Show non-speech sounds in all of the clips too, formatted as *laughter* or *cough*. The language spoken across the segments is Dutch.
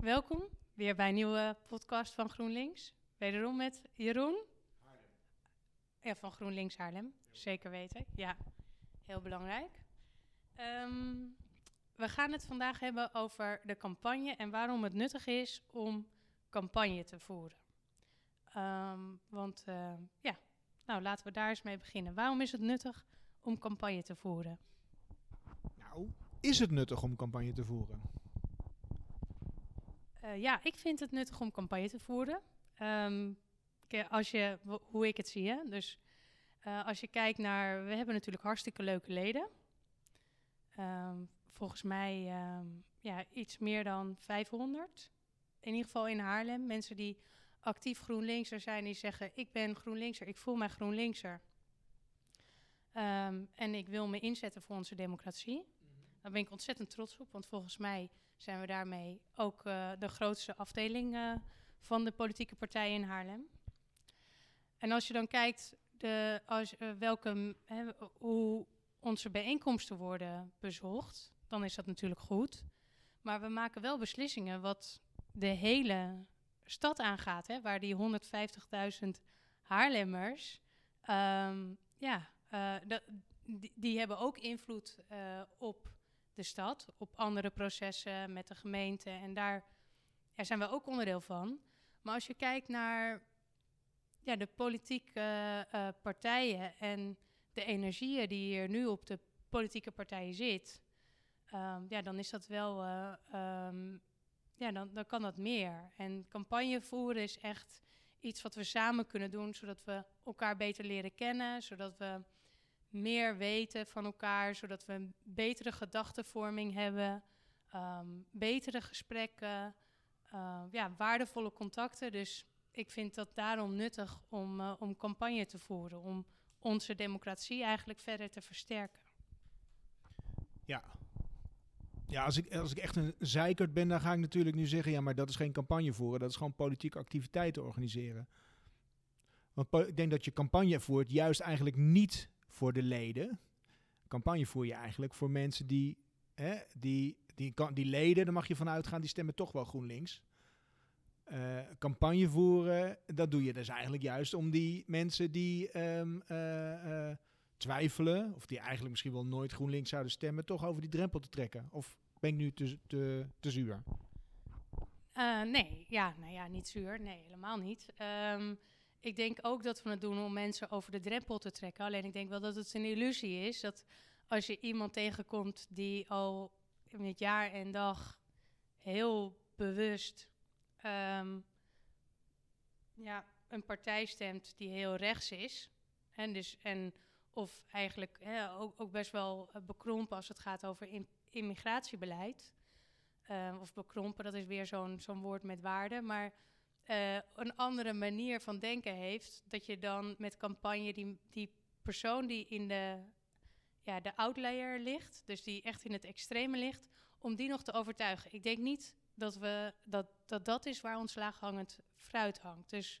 welkom weer bij een nieuwe podcast van GroenLinks. Wederom met Jeroen. Ja, van GroenLinks Haarlem, zeker weten. Ja, heel belangrijk. Ehm, we gaan het vandaag hebben over de campagne en waarom het nuttig is om campagne te voeren. Ehm, want uh, ja, nou laten we daar eens mee beginnen. Waarom is het nuttig om campagne te voeren? Nou, is het nuttig om campagne te voeren? Uh, ja, ik vind het nuttig om campagne te voeren. Um, als je, hoe ik het zie, hè? Dus uh, als je kijkt naar, we hebben natuurlijk hartstikke leuke leden. Um, volgens mij um, ja, iets meer dan 500. In ieder geval in Haarlem. Mensen die actief GroenLinkser zijn, die zeggen: Ik ben GroenLinkser, ik voel mij GroenLinkser. En ik wil me inzetten voor onze democratie. Daar ben ik ontzettend trots op, want volgens mij zijn we daarmee ook uh, de grootste afdeling uh, van de politieke partijen in Haarlem. En als je dan kijkt de, als, uh, welke, hè, hoe onze bijeenkomsten worden bezocht, dan is dat natuurlijk goed. Maar we maken wel beslissingen wat de hele stad aangaat, hè, waar die 150.000 Haarlemmers, um, ja, die, hebben ook invloed op de stad, op andere processen met de gemeente. En daar, zijn we ook onderdeel van. Maar als je kijkt naar ja, de politieke uh, partijen en de energieën die hier nu op de politieke partijen zit, um, ja, dan is dat wel, uh, um, ja, dan, dan kan dat meer. En campagne voeren is echt iets wat we samen kunnen doen, zodat we elkaar beter leren kennen, zodat we meer weten van elkaar, zodat we een betere gedachtenvorming hebben, um, betere gesprekken, uh, ja, waardevolle contacten. Dus ik vind dat daarom nuttig om, uh, om campagne te voeren, om onze democratie eigenlijk verder te versterken. Ja. Ja, als ik, als ik echt een zeikert ben, dan ga ik natuurlijk nu zeggen: ja, maar dat is geen campagne voeren, dat is gewoon politieke activiteiten organiseren. Want ik denk dat je campagne voert juist eigenlijk niet voor de leden. Campagne voer je eigenlijk voor mensen die, hè, die, die, die leden, daar mag je vanuit gaan, die stemmen toch wel GroenLinks. Uh, campagne voeren, dat doe je dus eigenlijk juist om die mensen die um, uh, uh, twijfelen, of die eigenlijk misschien wel nooit GroenLinks zouden stemmen, toch over die drempel te trekken. Of ben ik nu te, te, te zuur? nee, ja, nou ja, niet zuur. Nee, helemaal niet. Um, ik denk ook dat we het doen om mensen over de drempel te trekken. Alleen ik denk wel dat het een illusie is dat als je iemand tegenkomt die al met jaar en dag heel bewust um, ja, een partij stemt die heel rechts is. En dus, en, of eigenlijk hè, ook, ook, best wel bekrompen als het gaat over immigratiebeleid. Um, of bekrompen, dat is weer zo'n zo'n woord met waarde. Maar uh, een andere manier van denken heeft, dat je dan met campagne die, die persoon die in de, ja, de outlier ligt, dus die echt in het extreme ligt, om die nog te overtuigen. Ik denk niet dat we, dat, dat, dat is waar ons laaghangend fruit hangt. Dus,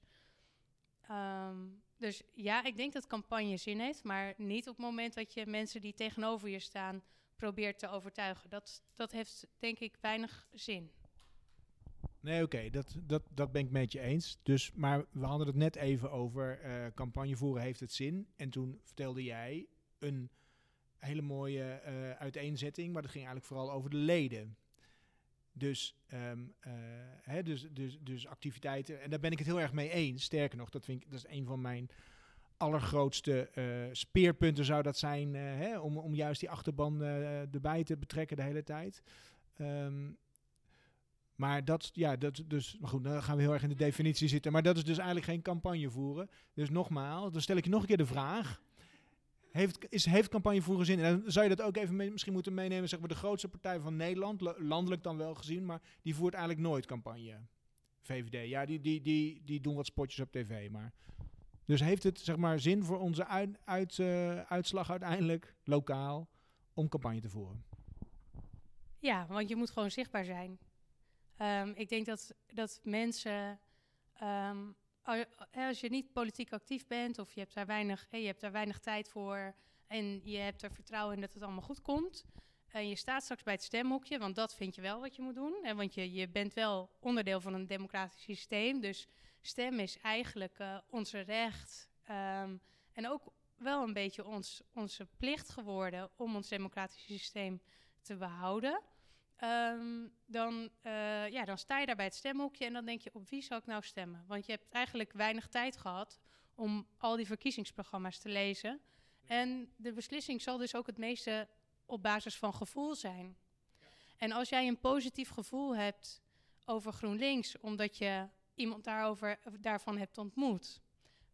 um, dus ja, ik denk dat campagne zin heeft, maar niet op het moment dat je mensen die tegenover je staan probeert te overtuigen. Dat, dat heeft denk ik weinig zin. Nee, oké, dat, dat, dat ben ik met je eens. Dus, maar we hadden het net even over uh, campagne voeren heeft het zin. En toen vertelde jij een hele mooie uh, uiteenzetting, maar dat ging eigenlijk vooral over de leden. Dus, um, uh, hè, dus, dus, dus activiteiten, en daar ben ik het heel erg mee eens. Sterker nog, dat, vind ik, dat is een van mijn allergrootste speerpunten zou dat zijn, hè, om, om juist die achterban erbij te betrekken de hele tijd. Um, maar dat, ja, dat dus, goed, dan gaan we heel erg in de definitie zitten. Maar dat is dus eigenlijk geen campagne voeren. Dus nogmaals, dan stel ik je nog een keer de vraag. Heeft, is, heeft campagne voeren zin? En dan zou je dat ook even misschien moeten meenemen, zeg maar, de grootste partij van Nederland, landelijk dan wel gezien, maar die voert eigenlijk nooit campagne. VVD, ja, die, die, die, die doen wat spotjes op tv, maar... Dus heeft het, zeg maar, zin voor onze uit, uh, uitslag uiteindelijk, lokaal, om campagne te voeren? Ja, want je moet gewoon zichtbaar zijn. Um, ik denk dat, dat mensen, um, als je niet politiek actief bent of je hebt, daar weinig, je hebt daar weinig tijd voor en je hebt er vertrouwen in dat het allemaal goed komt, En je staat straks bij het stemhokje, want dat vind je wel wat je moet doen. En want je, je bent wel onderdeel van een democratisch systeem. Dus stemmen is eigenlijk uh, onze recht. Um, en ook wel een beetje ons, onze plicht geworden om ons democratisch systeem te behouden. Um, dan, uh, ja, dan sta je daar bij het stemhokje en dan denk je, op wie zal ik nou stemmen? Want je hebt eigenlijk weinig tijd gehad om al die verkiezingsprogramma's te lezen. En de beslissing zal dus ook het meeste op basis van gevoel zijn. En als jij een positief gevoel hebt over GroenLinks, omdat je iemand daarover, daarvan hebt ontmoet,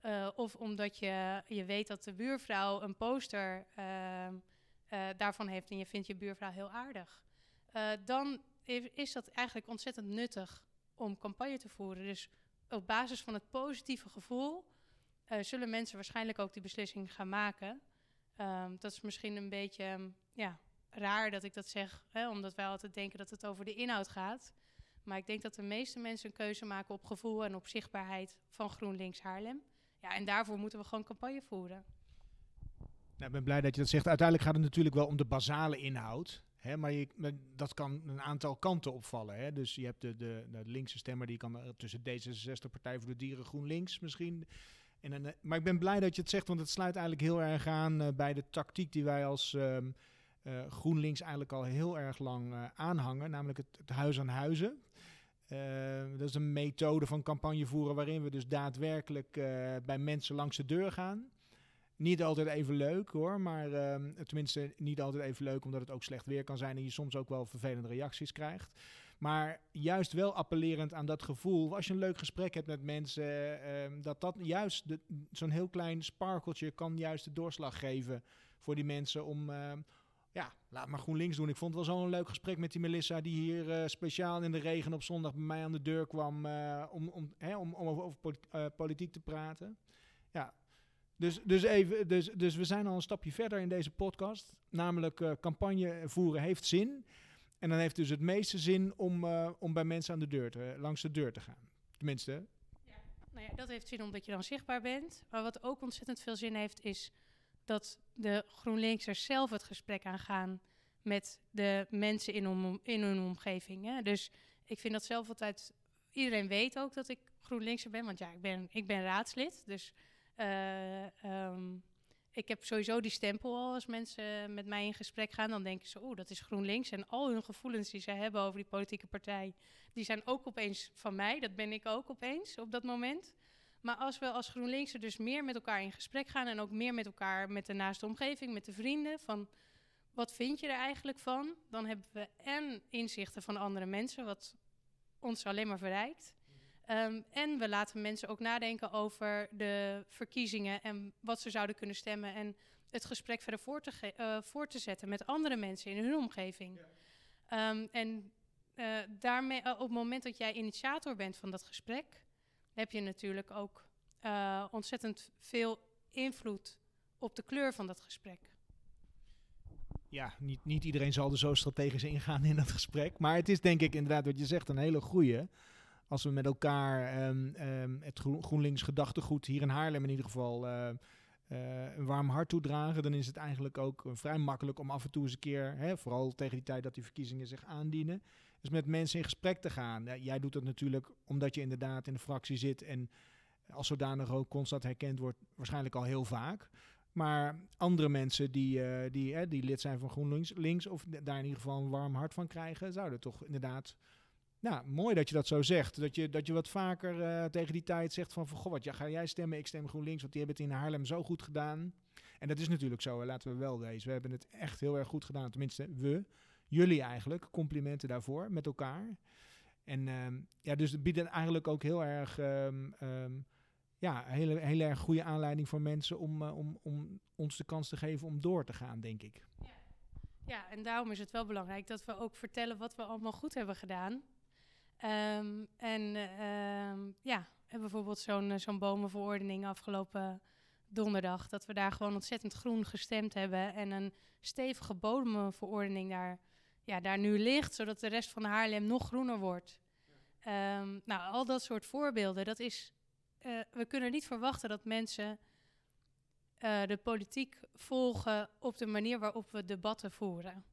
uh, of omdat je, je weet dat de buurvrouw een poster uh, uh, daarvan heeft en je vindt je buurvrouw heel aardig, dan is dat eigenlijk ontzettend nuttig om campagne te voeren. Dus op basis van het positieve gevoel zullen mensen waarschijnlijk ook die beslissing gaan maken. Um, dat is misschien een beetje um, ja, raar dat ik dat zeg, hè, omdat wij altijd denken dat het over de inhoud gaat. Maar ik denk dat de meeste mensen een keuze maken op gevoel en op zichtbaarheid van GroenLinks Haarlem. Ja, en daarvoor moeten we gewoon campagne voeren. Nou, ik ben blij dat je dat zegt. Uiteindelijk gaat het natuurlijk wel om de basale inhoud. Hè, maar dat kan een aantal kanten opvallen. Hè. Dus je hebt de, de, de linkse stemmer, die kan tussen D66, Partij voor de Dieren, GroenLinks misschien. En een, maar ik ben blij dat je het zegt, want het sluit eigenlijk heel erg aan uh, bij de tactiek die wij als uh, GroenLinks eigenlijk al heel erg lang aanhangen. Namelijk het, het huis aan huizen. Uh, dat is een methode van campagne voeren waarin we dus daadwerkelijk bij mensen langs de deur gaan. Niet altijd even leuk hoor, maar uh, tenminste niet altijd even leuk omdat het ook slecht weer kan zijn en je soms ook wel vervelende reacties krijgt. Maar juist wel appellerend aan dat gevoel, als je een leuk gesprek hebt met mensen, ehm, dat dat juist zo'n heel klein sparkeltje kan juist de doorslag geven voor die mensen om, ehm, ja, laat maar GroenLinks doen. Ik vond wel zo'n leuk gesprek met die Melissa die hier uh, speciaal in de regen op zondag bij mij aan de deur kwam uh, om, om, hè, om, om over, over uh, politiek te praten. Ja, dus, dus, even, dus, dus we zijn al een stapje verder in deze podcast. Namelijk campagne voeren heeft zin. En dan heeft dus het meeste zin om, om bij mensen aan de deur te, langs de deur te gaan. Tenminste. Ja, nou ja, dat heeft zin omdat je dan zichtbaar bent. Maar wat ook ontzettend veel zin heeft is dat de GroenLinksers zelf het gesprek aangaan met de mensen in, om, in hun omgeving. Hè. Dus ik vind dat zelf altijd... Iedereen weet ook dat ik GroenLinkser ben, want ja, ik ben, ik ben raadslid. Dus uh, um, ik heb sowieso die stempel al. Als mensen met mij in gesprek gaan, dan denken ze... oh, dat is GroenLinks. En al hun gevoelens die ze hebben over die politieke partij... die zijn ook opeens van mij. Dat ben ik ook opeens op dat moment. Maar als we als GroenLinksen dus meer met elkaar in gesprek gaan... en ook meer met elkaar, met de naaste omgeving, met de vrienden... van wat vind je er eigenlijk van? Dan hebben we en inzichten van andere mensen... wat ons alleen maar verrijkt. Um, en we laten mensen ook nadenken over de verkiezingen... en wat ze zouden kunnen stemmen... en het gesprek verder voor te, uh, voor te zetten met andere mensen in hun omgeving. Ja. Um, en uh, daarmee, uh, op het moment dat jij initiator bent van dat gesprek heb je natuurlijk ook ontzettend veel invloed op de kleur van dat gesprek. Ja, niet, niet iedereen zal er zo strategisch ingaan in dat gesprek. Maar het is denk ik inderdaad wat je zegt een hele goeie. Als we met elkaar um, um, het Groen, GroenLinks gedachtegoed hier in Haarlem in ieder geval uh, uh, een warm hart toedragen, dan is het eigenlijk ook uh, vrij makkelijk om af en toe eens een keer, hè, vooral tegen die tijd dat die verkiezingen zich aandienen, dus met mensen in gesprek te gaan. Jij doet dat natuurlijk omdat je inderdaad in de fractie zit en als zodanig ook constant herkend wordt, waarschijnlijk al heel vaak. Maar andere mensen die, die, die lid zijn van GroenLinks links, of daar in ieder geval een warm hart van krijgen, zouden toch inderdaad. Nou, mooi dat je dat zo zegt. Dat je, dat je wat vaker uh, tegen die tijd zegt van, van goh, wat ja, ga jij stemmen, ik stem GroenLinks, want die hebben het in Haarlem zo goed gedaan. En dat is natuurlijk zo, laten we wel wezen. We hebben het echt heel erg goed gedaan. Tenminste, we jullie eigenlijk. Complimenten daarvoor met elkaar. En um, ja, dus het biedt eigenlijk ook heel erg, um, ja, hele, erg goede aanleiding voor mensen om, uh, om, om ons de kans te geven om door te gaan, denk ik. Ja. ja, en daarom is het wel belangrijk dat we ook vertellen wat we allemaal goed hebben gedaan. En uh, ja, en bijvoorbeeld zo'n uh, zo'n bomenverordening afgelopen donderdag, dat we daar gewoon ontzettend groen gestemd hebben en een stevige bomenverordening daar ja, daar nu ligt, zodat de rest van Haarlem nog groener wordt. Um, nou, al dat soort voorbeelden, dat is. Uh, we kunnen niet verwachten dat mensen uh, de politiek volgen op de manier waarop we debatten voeren.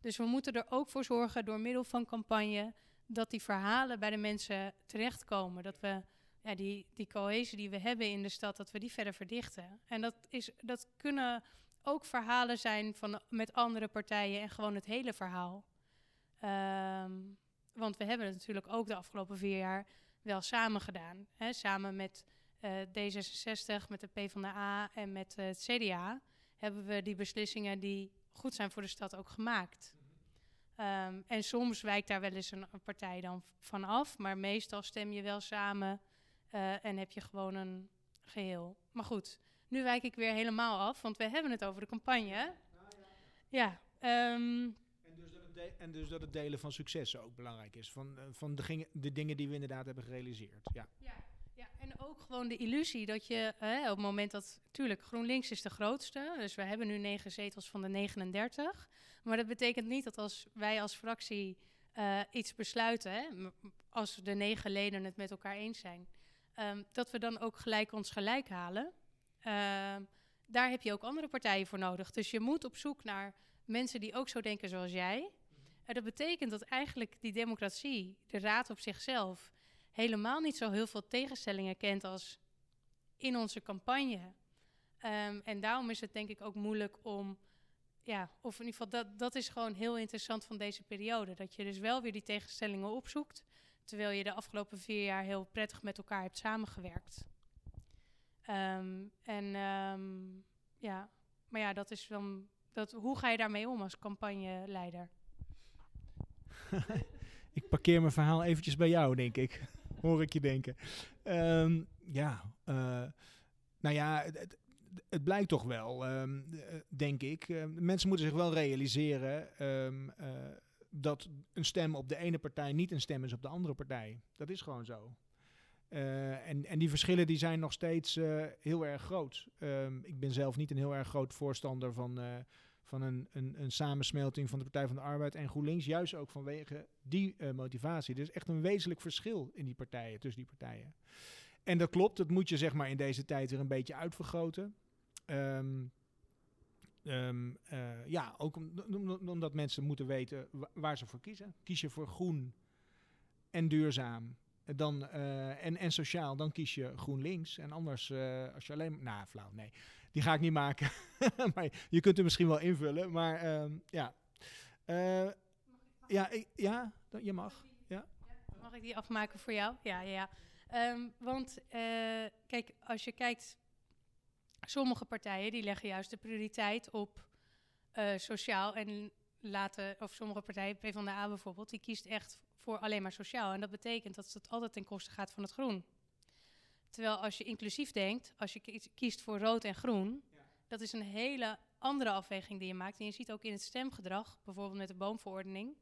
Dus we moeten er ook voor zorgen door middel van campagne dat die verhalen bij de mensen terechtkomen. Dat we ja, die, die cohesie die we hebben in de stad, dat we die verder verdichten. En dat, is, dat kunnen ook verhalen zijn van, met andere partijen en gewoon het hele verhaal. Ehm, want we hebben het natuurlijk ook de afgelopen vier jaar wel samen gedaan. Hè? Samen met uh, D66, met de PvdA en met uh, het CDA hebben we die beslissingen die goed zijn voor de stad ook gemaakt. Um, en soms wijkt daar wel eens een, partij dan van af, maar meestal stem je wel samen uh, en heb je gewoon een geheel. Maar goed, nu wijk ik weer helemaal af, want we hebben het over de campagne. Ja. Um, en, dus dat het en dus dat het delen van successen ook belangrijk is, van, uh, van de, de, dingen die we inderdaad hebben gerealiseerd. Ja. ja. En ook gewoon de illusie dat je hè, op het moment dat, tuurlijk, GroenLinks is de grootste, dus we hebben nu negen zetels van de 39. Maar dat betekent niet dat als wij als fractie uh, iets besluiten, hè, als de negen leden het met elkaar eens zijn, um, dat we dan ook gelijk ons gelijk halen. Um, daar heb je ook andere partijen voor nodig. Dus je moet op zoek naar mensen die ook zo denken zoals jij. En dat betekent dat eigenlijk die democratie, de raad op zichzelf, helemaal niet zo heel veel tegenstellingen kent als in onze campagne. Um, en daarom is het denk ik ook moeilijk om, ja, of in ieder geval dat, dat is gewoon heel interessant van deze periode. Dat je dus wel weer die tegenstellingen opzoekt, terwijl je de afgelopen vier jaar heel prettig met elkaar hebt samengewerkt. Um, en um, ja, maar ja, dat is dan, dat, hoe ga je daarmee om als campagneleider? *laughs* ik parkeer mijn verhaal eventjes bij jou, denk ik hoor ik je denken. Um, ja, uh, nou ja, het, het, blijkt toch wel, um, denk ik. Uh, mensen moeten zich wel realiseren uh, dat een stem op de ene partij niet een stem is op de andere partij. Dat is gewoon zo. en, en die verschillen die zijn nog steeds heel erg groot. ik ben zelf niet een heel erg groot voorstander van van een, een, een samensmelting van de Partij van de Arbeid en GroenLinks. Juist ook vanwege die uh, motivatie. Er is echt een wezenlijk verschil in die partijen, tussen die partijen. En dat klopt, dat moet je zeg maar in deze tijd weer een beetje uitvergroten. Um, ja, ook om, om, omdat mensen moeten weten waar ze voor kiezen. Kies je voor groen en duurzaam dan, uh, en, en sociaal, dan kies je GroenLinks. En anders, als je alleen... Nou, flauw, nee. Die ga ik niet maken. *laughs* maar je kunt hem misschien wel invullen. Maar uh, ja. Uh, ja, ik, ja, je mag. Ja. Mag ik die afmaken voor jou? Ja, ja. ja. Um, want kijk, als je kijkt... Sommige partijen die leggen juist de prioriteit op sociaal en laten... Of sommige partijen, PvdA bijvoorbeeld, die kiest echt voor alleen maar sociaal. En dat betekent dat het altijd ten koste gaat van het groen. Terwijl als je inclusief denkt, als je kiest voor rood en groen, ja. dat is een hele andere afweging die je maakt. En je ziet ook in het stemgedrag, bijvoorbeeld met de boomverordening,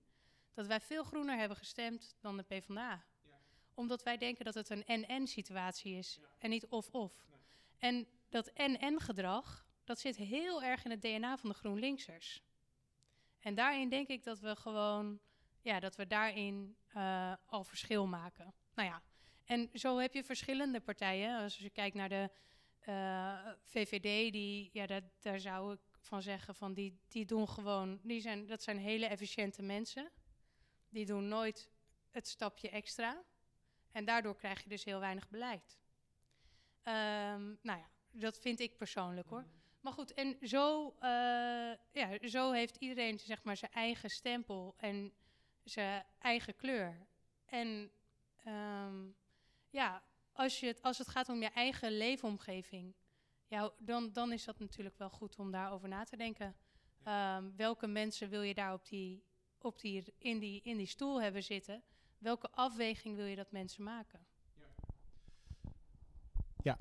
dat wij veel groener hebben gestemd dan de PvdA. Ja. Omdat wij denken dat het een en-en situatie is ja. en niet of-of. Nee. En dat en-en gedrag, dat zit heel erg in het DNA van de GroenLinksers. En daarin denk ik dat we gewoon ja, dat we daarin uh, al verschil maken. Nou ja, en zo heb je verschillende partijen. Als je kijkt naar de eh, VVD, die, ja, dat, daar zou ik van zeggen van die, die doen gewoon, die zijn, dat zijn hele efficiënte mensen. Die doen nooit het stapje extra. En daardoor krijg je dus heel weinig beleid. Um, nou ja, dat vind ik persoonlijk hoor. Maar goed, en zo, uh, ja, zo heeft iedereen zeg maar zijn eigen stempel. En zijn eigen kleur. En um, ja, als, je het, als het gaat om je eigen leefomgeving, ja, dan, dan is dat natuurlijk wel goed om daarover na te denken. Um, welke mensen wil je daar op die, op die, in, die, in die stoel hebben zitten? Welke afweging wil je dat mensen maken? Ja.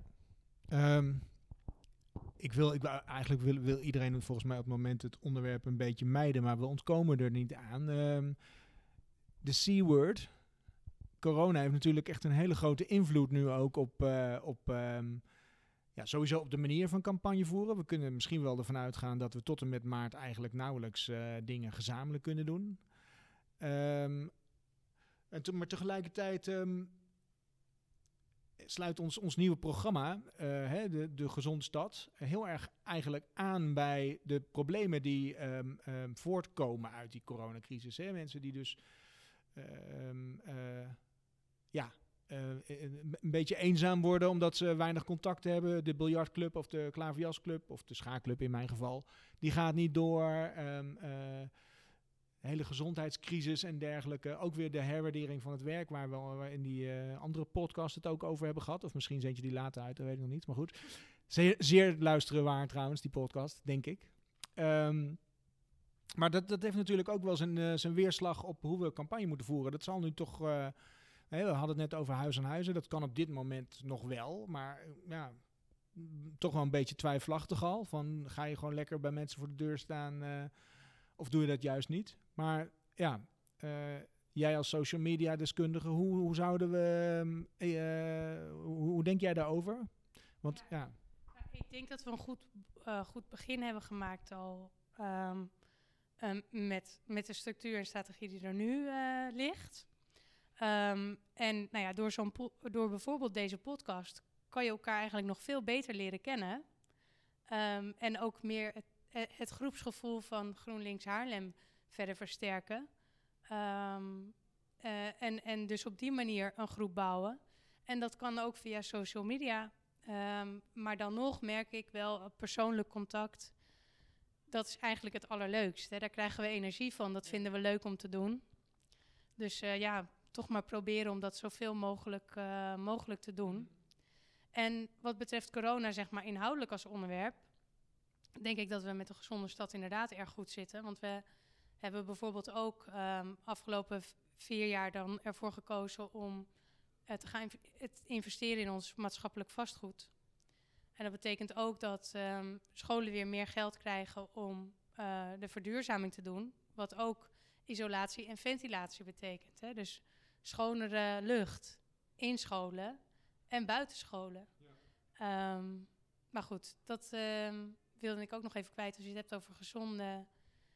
Um, ik wil, ik, eigenlijk wil, wil iedereen volgens mij op het moment het onderwerp een beetje mijden, maar we ontkomen er niet aan. Um, de C-word. Corona heeft natuurlijk echt een hele grote invloed nu ook op, uh, op um, ja, sowieso op de manier van campagne voeren. We kunnen misschien wel ervan uitgaan dat we tot en met maart eigenlijk nauwelijks uh, dingen gezamenlijk kunnen doen. Um, en te, maar tegelijkertijd um, sluit ons, ons nieuwe programma, eh, hè, de, de Gezonde Stad, heel erg eigenlijk aan bij de problemen die ehm, ehm, voortkomen uit die coronacrisis. Hè. Mensen die dus ehm, eh, ja, eh, een een beetje eenzaam worden omdat ze weinig contact hebben. De biljartclub of de klaverjasclub of de schaakclub in mijn geval, die gaat niet door. Eh, hele gezondheidscrisis en dergelijke. Ook weer de herwaardering van het werk, waar we in die eh, andere podcast het ook over hebben gehad. Of misschien zend je die later uit, dat weet ik nog niet. Maar goed, zeer, zeer luisteren waar trouwens, die podcast, denk ik. Ehm, maar dat, dat heeft natuurlijk ook wel zijn, eh, zijn weerslag op hoe we campagne moeten voeren. Dat zal nu toch... we hadden het net over huis en huizen. Dat kan op dit moment nog wel. Maar eh, ja, toch wel een beetje twijfelachtig al. Van, ga je gewoon lekker bij mensen voor de deur staan... eh, of doe je dat juist niet? Maar ja, eh, jij als social media deskundige, hoe, hoe zouden we... hoe, hoe denk jij daarover? Want ja, Ja, ik denk dat we een goed, goed begin hebben gemaakt al ehm, met, met de structuur en strategie die er nu ligt. Ehm, en nou ja, door, zo'n door bijvoorbeeld deze podcast kan je elkaar eigenlijk nog veel beter leren kennen. Ehm, en ook meer het, eh, het groepsgevoel van GroenLinks Haarlem verder versterken. Ehm, eh, en, en dus op die manier een groep bouwen. En dat kan ook via social media. Maar dan nog merk ik wel persoonlijk contact. Dat is eigenlijk het allerleukste. Daar krijgen we energie van. Dat vinden we leuk om te doen. Dus eh, ja, toch maar proberen om dat zoveel mogelijk, eh, mogelijk te doen. En wat betreft corona, zeg maar inhoudelijk als onderwerp, denk ik dat we met de gezonde stad inderdaad erg goed zitten. Want we hebben bijvoorbeeld ook ehm, afgelopen vier jaar dan ervoor gekozen om eh, te gaan inv- investeren in ons maatschappelijk vastgoed. En dat betekent ook dat ehm, scholen weer meer geld krijgen om eh, de verduurzaming te doen. Wat ook isolatie en ventilatie betekent. Hè? Dus schonere lucht in scholen en buitenscholen. Ehm, maar goed, dat ehm, wilde ik ook nog even kwijt. Als je het hebt over gezonde,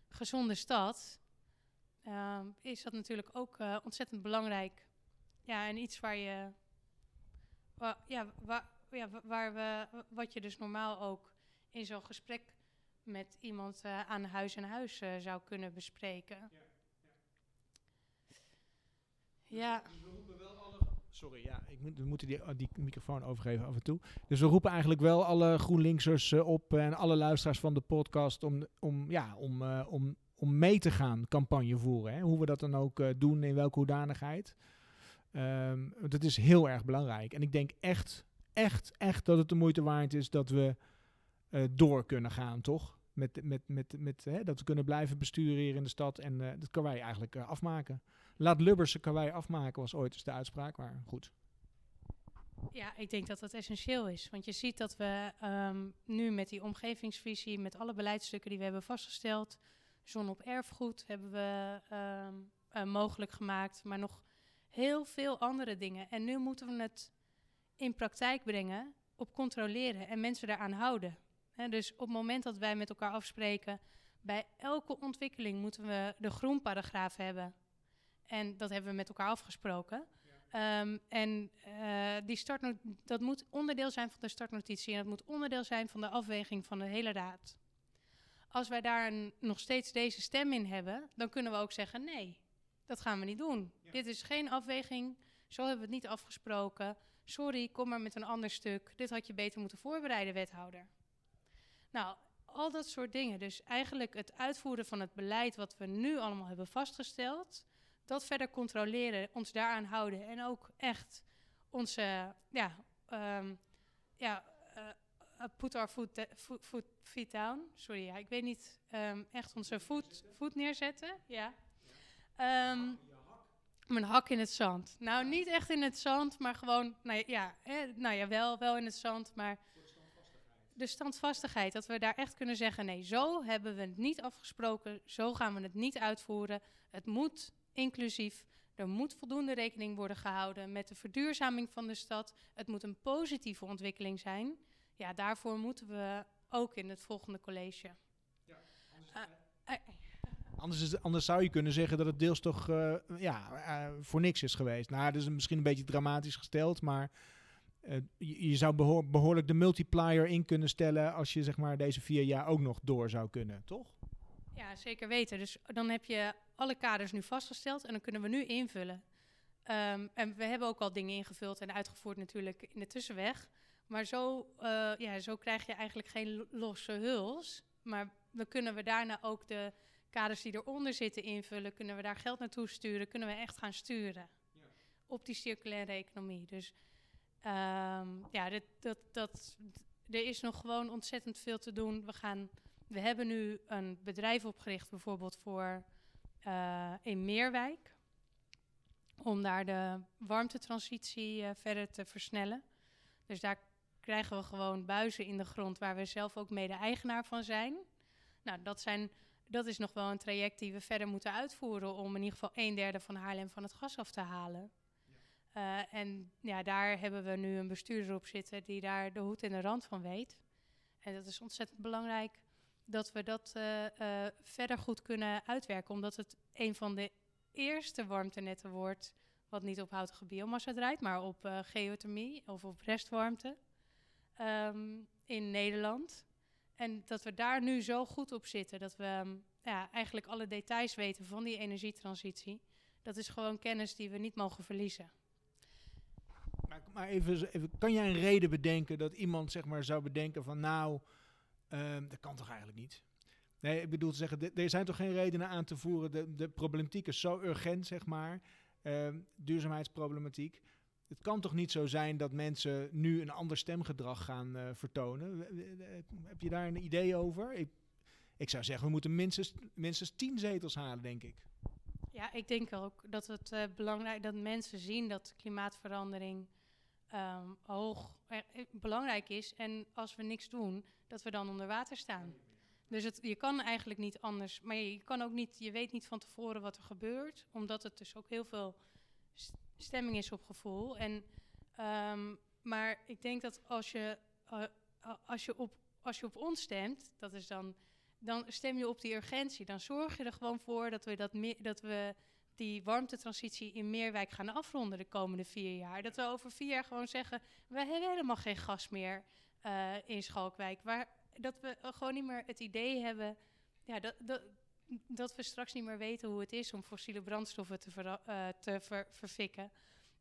gezonde stad, ehm, is dat natuurlijk ook eh, ontzettend belangrijk. Ja, en iets waar je, ja, waar, ja, wa- waar we, wat je dus normaal ook in zo'n gesprek met iemand eh, aan huis en huis eh, zou kunnen bespreken. Ja, Sorry, ja, ik we moeten die, die microfoon overgeven af en toe. Dus we roepen eigenlijk wel alle GroenLinksers eh, op en alle luisteraars van de podcast om, om, ja, om, eh, om, om mee te gaan campagne voeren. Hè? Hoe we dat dan ook eh, doen, in welke hoedanigheid. Ehm, want dat is heel erg belangrijk. En ik denk echt, echt, echt dat het de moeite waard is dat we door kunnen gaan, toch? Met, met, met, met, hè, dat we kunnen blijven besturen hier in de stad. En eh, dat kan wij eigenlijk eh, afmaken. Laat Lubbers zijn karwei afmaken, was ooit eens de uitspraak. Maar goed. Ja, ik denk dat dat essentieel is. Want je ziet dat we ehm, nu met die omgevingsvisie, met alle beleidsstukken die we hebben vastgesteld, zon op erfgoed hebben we ehm, eh, mogelijk gemaakt, maar nog heel veel andere dingen. En nu moeten we het in praktijk brengen, op controleren en mensen daaraan houden. Dus op het moment dat wij met elkaar afspreken, bij elke ontwikkeling moeten we de groenparagraaf hebben. En dat hebben we met elkaar afgesproken. Ehm, en eh, die startno- dat moet onderdeel zijn van de startnotitie en dat moet onderdeel zijn van de afweging van de hele raad. Als wij daar een- nog steeds deze stem in hebben, dan kunnen we ook zeggen: nee, dat gaan we niet doen. Dit is geen afweging, zo hebben we het niet afgesproken. Sorry, kom maar met een ander stuk. Dit had je beter moeten voorbereiden, wethouder. Nou, al dat soort dingen. Dus eigenlijk het uitvoeren van het beleid wat we nu allemaal hebben vastgesteld dat verder controleren, ons daaraan houden en ook echt onze, ja, ehm, ja, eh, eh, put our foot, foot, feet down. Sorry, ja, ik weet niet, ehm, echt onze voet, voet neerzetten, ja. Ehm, mijn hak in het zand. Nou, niet echt in het zand, maar gewoon, nou ja, nou ja wel, wel in het zand, maar de standvastigheid. Dat we daar echt kunnen zeggen, nee, zo hebben we het niet afgesproken, zo gaan we het niet uitvoeren. Het moet inclusief. Er moet voldoende rekening worden gehouden met de verduurzaming van de stad. Het moet een positieve ontwikkeling zijn. Ja, daarvoor moeten we ook in het volgende college. Eh, Anders, is, anders zou je kunnen zeggen dat het deels toch eh, ja, eh, voor niks is geweest. Nou, dat is misschien een beetje dramatisch gesteld, maar eh, je, je zou behoor- behoorlijk de multiplier in kunnen stellen als je zeg maar deze vier jaar ook nog door zou kunnen, toch? Ja, zeker weten. Dus dan heb je alle kaders nu vastgesteld en dan kunnen we nu invullen. Ehm, en we hebben ook al dingen ingevuld en uitgevoerd natuurlijk in de tussenweg. Maar zo, eh, ja, zo krijg je eigenlijk geen lo- losse huls. Maar dan kunnen we daarna ook de kaders die eronder zitten invullen. Kunnen we daar geld naartoe sturen? Kunnen we echt gaan sturen op die circulaire economie. Dus ehm, ja, dit, dat, dat, er is nog gewoon ontzettend veel te doen. We, gaan, we hebben nu een bedrijf opgericht, bijvoorbeeld voor eh, in Meerwijk. Om daar de warmtetransitie eh, verder te versnellen. Dus daar krijgen we gewoon buizen in de grond waar we zelf ook mede-eigenaar van zijn. Nou, dat, zijn, dat is nog wel een traject die we verder moeten uitvoeren om in ieder geval een derde van Haarlem van het gas af te halen. Eh, en ja, daar hebben we nu een bestuurder op zitten die daar de hoed en de rand van weet. En dat is ontzettend belangrijk dat we dat eh, eh, verder goed kunnen uitwerken, omdat het een van de eerste warmtenetten wordt wat niet op houtige biomassa draait, maar op geothermie of op restwarmte ehm, in Nederland. En dat we daar nu zo goed op zitten, dat we ehm, ja, eigenlijk alle details weten van die energietransitie. Dat is gewoon kennis die we niet mogen verliezen. Maar, even, even, kan jij een reden bedenken dat iemand zeg maar zou bedenken van nou, ehm, dat kan toch eigenlijk niet? Nee, ik bedoel te zeggen, er zijn toch geen redenen aan te voeren. De, de problematiek is zo urgent, zeg maar. Ehm, duurzaamheidsproblematiek. Het kan toch niet zo zijn dat mensen nu een ander stemgedrag gaan eh, vertonen? Heb je daar een idee over? Ik, ik zou zeggen, we moeten minstens, minstens tien zetels halen, denk ik. Ja, ik denk ook dat het eh, belangrijk dat mensen zien dat klimaatverandering ehm, hoog eh, eh, belangrijk is. En als we niks doen, dat we dan onder water staan. Dus het, je kan eigenlijk niet anders. Maar je kan ook niet, je weet niet van tevoren wat er gebeurt. Omdat het dus ook heel veel stemming is op gevoel. En, ehm, maar ik denk dat als je, eh, als, je op, als je op ons stemt, dat is dan dan stem je op die urgentie. Dan zorg je er gewoon voor dat we, dat dat we die warmtetransitie in Meerwijk gaan afronden de komende vier jaar. Dat we over vier jaar gewoon zeggen, we hebben helemaal geen gas meer eh, in Schalkwijk. Waar, dat we eh, gewoon niet meer het idee hebben ja, dat, dat, dat we straks niet meer weten hoe het is om fossiele brandstoffen te, eh, te ver- verfikken.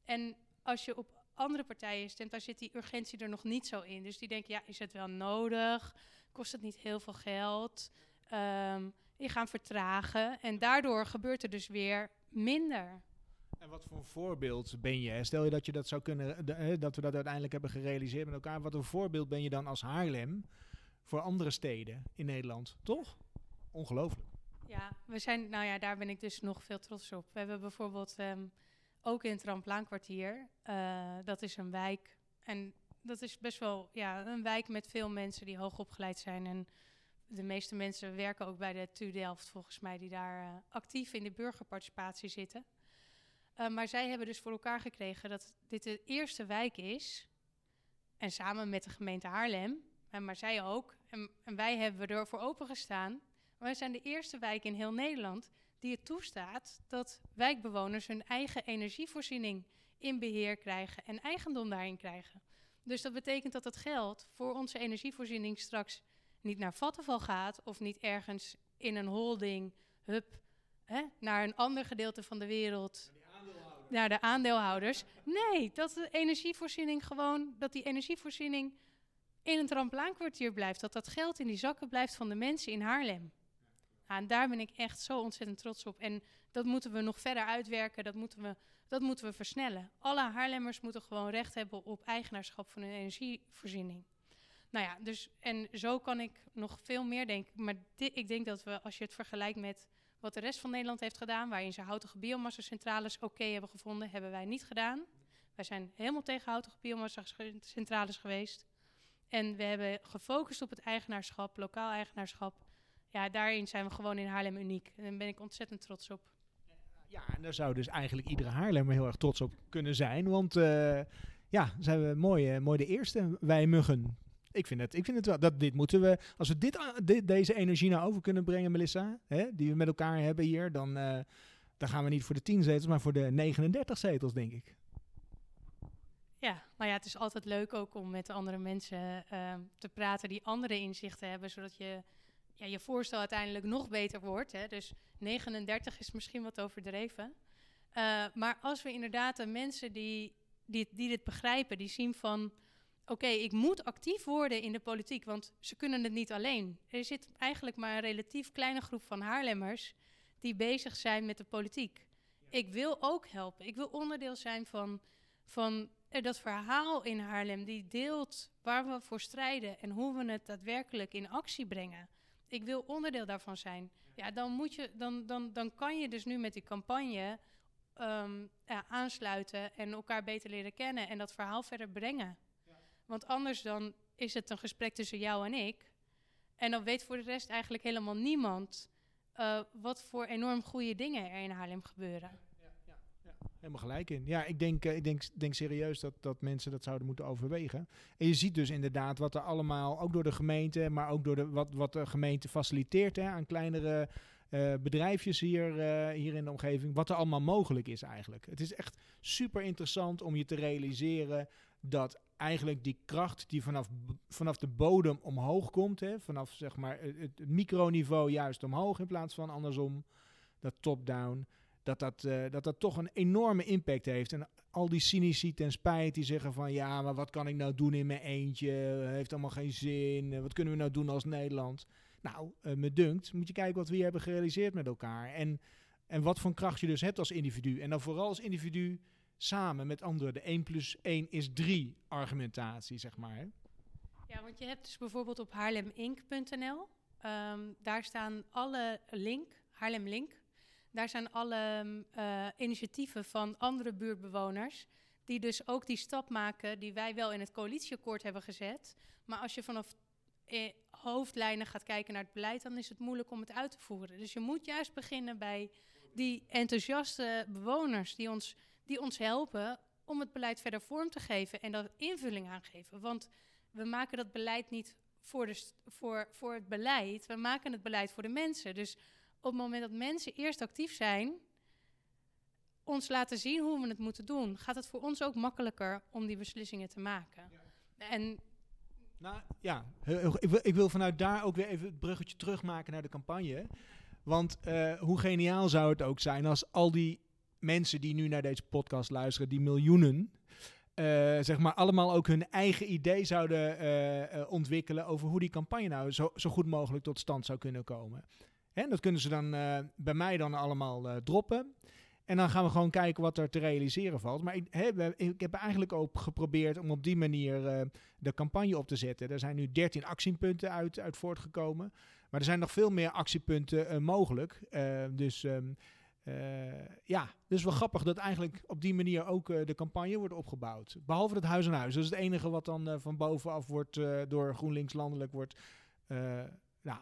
En als je op andere partijen stemt, daar zit die urgentie er nog niet zo in. Dus die denken, ja, is het wel nodig? Kost het niet heel veel geld? Ehm, die gaan vertragen. En daardoor gebeurt er dus weer minder. En wat voor een voorbeeld ben je? Stel je dat je dat zou kunnen, hè, dat we dat uiteindelijk hebben gerealiseerd met elkaar. Wat een voorbeeld ben je dan als Haarlem voor andere steden in Nederland, toch? Ongelooflijk. Ja, we zijn, nou ja, daar ben ik dus nog veel trots op. We hebben bijvoorbeeld ehm, ook in het Ramplaankwartier, eh, dat is een wijk. En dat is best wel ja, een wijk met veel mensen die hoog opgeleid zijn. En de meeste mensen werken ook bij de TU Delft, volgens mij, die daar eh, actief in de burgerparticipatie zitten. Eh, maar zij hebben dus voor elkaar gekregen dat dit de eerste wijk is. En samen met de gemeente Haarlem, en maar zij ook. En, en wij hebben ervoor opengestaan wij zijn de eerste wijk in heel Nederland die het toestaat dat wijkbewoners hun eigen energievoorziening in beheer krijgen en eigendom daarin krijgen. Dus dat betekent dat het geld voor onze energievoorziening straks niet naar Vattenval gaat of niet ergens in een holding, hup, hè, naar een ander gedeelte van de wereld, naar de aandeelhouders. Nee, dat de energievoorziening gewoon, dat die energievoorziening in het Ramplaankwartier blijft. Dat dat geld in die zakken blijft van de mensen in Haarlem. Nou, en daar ben ik echt zo ontzettend trots op. En dat moeten we nog verder uitwerken, dat moeten we, dat moeten we versnellen. Alle Haarlemmers moeten gewoon recht hebben op eigenaarschap van hun energievoorziening. Nou ja, dus en zo kan ik nog veel meer denken. Maar ik denk dat we, als je het vergelijkt met wat de rest van Nederland heeft gedaan, waarin ze houtige biomassa-centrales oké hebben gevonden, hebben wij niet gedaan. Wij zijn helemaal tegen houtige biomassa-centrales geweest. En we hebben gefocust op het eigenaarschap, lokaal eigenaarschap. Ja, daarin zijn we gewoon in Haarlem uniek. En daar ben ik ontzettend trots op. Ja, en daar zou dus eigenlijk iedere Haarlemmer heel erg trots op kunnen zijn. Want eh, ja, zijn we mooi, eh, mooi de eerste, wij muggen. Ik vind het, ik vind het wel, dat dit moeten we, als we dit, deze energie nou over kunnen brengen, Melissa, hè, die we met elkaar hebben hier, dan, eh, dan gaan we niet voor de 10 zetels, maar voor de 39 zetels, denk ik. Ja, nou ja, het is altijd leuk ook om met andere mensen ehm, te praten die andere inzichten hebben, zodat je ja, je voorstel uiteindelijk nog beter wordt. Hè. Dus 39 is misschien wat overdreven. Uh, maar als we inderdaad de mensen die, die, die dit begrijpen, die zien van oké, ik moet actief worden in de politiek, want ze kunnen het niet alleen. Er zit eigenlijk maar een relatief kleine groep van Haarlemmers die bezig zijn met de politiek. Ik wil ook helpen. Ik wil onderdeel zijn van, van dat verhaal in Haarlem, die deelt waar we voor strijden en hoe we het daadwerkelijk in actie brengen. Ik wil onderdeel daarvan zijn. Ja, dan, moet je, dan, dan, dan kan je dus nu met die campagne ja, aansluiten en elkaar beter leren kennen en dat verhaal verder brengen. Want anders dan is het een gesprek tussen jou en ik. En dan weet voor de rest eigenlijk helemaal niemand uh, wat voor enorm goede dingen er in Haarlem gebeuren. Ja, ja, ja, Helemaal gelijk in. Ja, ik denk, uh, ik denk, denk serieus dat, dat mensen dat zouden moeten overwegen. En je ziet dus inderdaad wat er allemaal, ook door de gemeente, maar ook door de, wat, wat de gemeente faciliteert hè, aan kleinere uh, bedrijfjes hier, hier in de omgeving. Wat er allemaal mogelijk is eigenlijk. Het is echt super interessant om je te realiseren dat eigenlijk die kracht die vanaf, vanaf de bodem omhoog komt, hè, vanaf zeg maar het, microniveau juist omhoog in plaats van andersom, dat top-down, dat dat, uh, dat dat toch een enorme impact heeft. En al die cynici ten spijt die zeggen van ja, maar wat kan ik nou doen in mijn eentje, heeft allemaal geen zin, wat kunnen we nou doen als Nederland? Nou, uh, me dunkt, moet je kijken wat we hier hebben gerealiseerd met elkaar. En, en wat voor kracht je dus hebt als individu. En dan vooral als individu samen met anderen. De 1 plus 1 is 3 argumentatie, zeg maar. Ja, want je hebt dus bijvoorbeeld op haarlemink.nl. Ehm, daar staan alle link, Haarlem Link. Daar zijn alle uh, initiatieven van andere buurtbewoners. Die dus ook die stap maken die wij wel in het coalitieakkoord hebben gezet. Maar als je vanaf eh, hoofdlijnen gaat kijken naar het beleid, dan is het moeilijk om het uit te voeren. Dus je moet juist beginnen bij die enthousiaste bewoners die ons die ons helpen om het beleid verder vorm te geven en dat invulling aan geven. Want we maken dat beleid niet voor, de voor, voor het beleid, we maken het beleid voor de mensen. Dus op het moment dat mensen eerst actief zijn, ons laten zien hoe we het moeten doen, gaat het voor ons ook makkelijker om die beslissingen te maken. Ja. En nou ja, ik wil, ik wil vanuit daar ook weer even het bruggetje terugmaken naar de campagne. Want uh, hoe geniaal zou het ook zijn als al die mensen die nu naar deze podcast luisteren, die miljoenen, uh, zeg maar allemaal ook hun eigen idee zouden uh, ontwikkelen over hoe die campagne nou zo, zo goed mogelijk tot stand zou kunnen komen. En dat kunnen ze dan bij mij dan allemaal droppen. En dan gaan we gewoon kijken wat er te realiseren valt. Maar ik, he, ik heb eigenlijk ook geprobeerd om op die manier de campagne op te zetten. Er zijn nu 13 actiepunten uit, uit voortgekomen. Maar er zijn nog veel meer actiepunten mogelijk. dus uh, ja, dus wel grappig dat eigenlijk op die manier ook uh, de campagne wordt opgebouwd. Behalve het huis aan huis. Dat is het enige wat dan uh, van bovenaf wordt door GroenLinks landelijk wordt nou,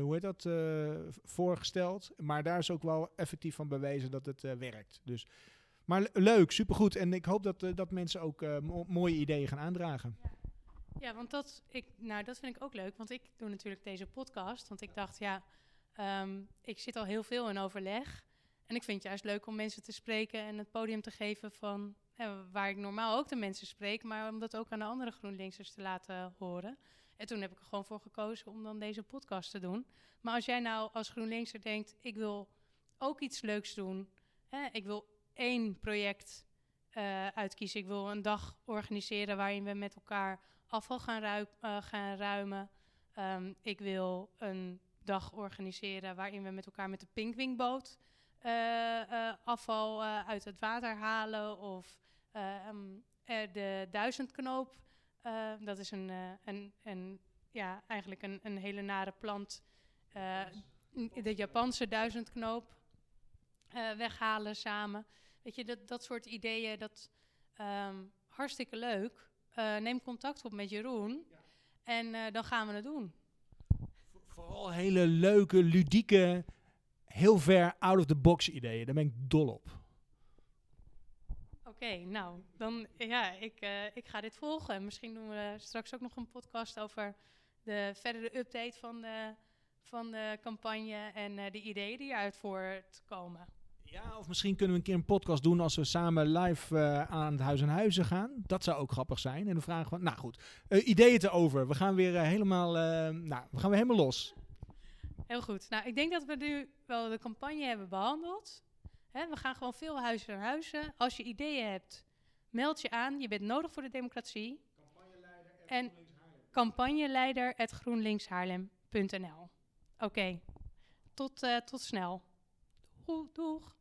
hoe heet dat, voorgesteld. Maar daar is ook wel effectief van bewezen dat het werkt. Dus, maar leuk, supergoed. En ik hoop dat, dat mensen ook mooie ideeën gaan aandragen. Ja. ja, want dat, ik, nou, dat vind ik ook leuk. Want ik doe natuurlijk deze podcast. Want ik dacht, ja Um, ik zit al heel veel in overleg. En ik vind het juist leuk om mensen te spreken en het podium te geven van waar ik normaal ook de mensen spreek, maar om dat ook aan de andere GroenLinksers te laten horen. En toen heb ik er gewoon voor gekozen om dan deze podcast te doen. Maar als jij nou als GroenLinkser denkt, ik wil ook iets leuks doen. Hè, ik wil één project uh, uitkiezen. Ik wil een dag organiseren waarin we met elkaar afval gaan, uh, gaan ruimen. Um, ik wil een dag organiseren waarin we met elkaar met de pinkwingboot uh, uh, afval uh, uit het water halen. Of um, de duizendknoop. dat is een, een, een, ja, eigenlijk een, een hele nare plant. de Japanse duizendknoop weghalen samen. Weet je, dat, dat soort ideeën, dat um, hartstikke leuk. neem contact op met Jeroen. Ja. En dan gaan we het doen vooral hele leuke, ludieke, heel ver out of the box ideeën. Daar ben ik dol op. Oké, nou, dan ja, ik, uh, ik ga dit volgen. Misschien doen we straks ook nog een podcast over de verdere update van de, van de campagne en uh, de ideeën die eruit voortkomen. Ja, of misschien kunnen we een keer een podcast doen als we samen live eh, aan het Huis en Huizen gaan. Dat zou ook grappig zijn. En dan vragen we, nou goed, uh, ideeën te over. We gaan weer uh, helemaal, nou, we gaan weer helemaal los. Heel goed. Nou, ik denk dat we nu wel de campagne hebben behandeld. We gaan gewoon veel huis naar huizen. Als je ideeën hebt, meld je aan. Je bent nodig voor de democratie. En campagneleider.groenlinkshaarlem.nl Oké, okay. tot, tot snel. Doeg. doeg.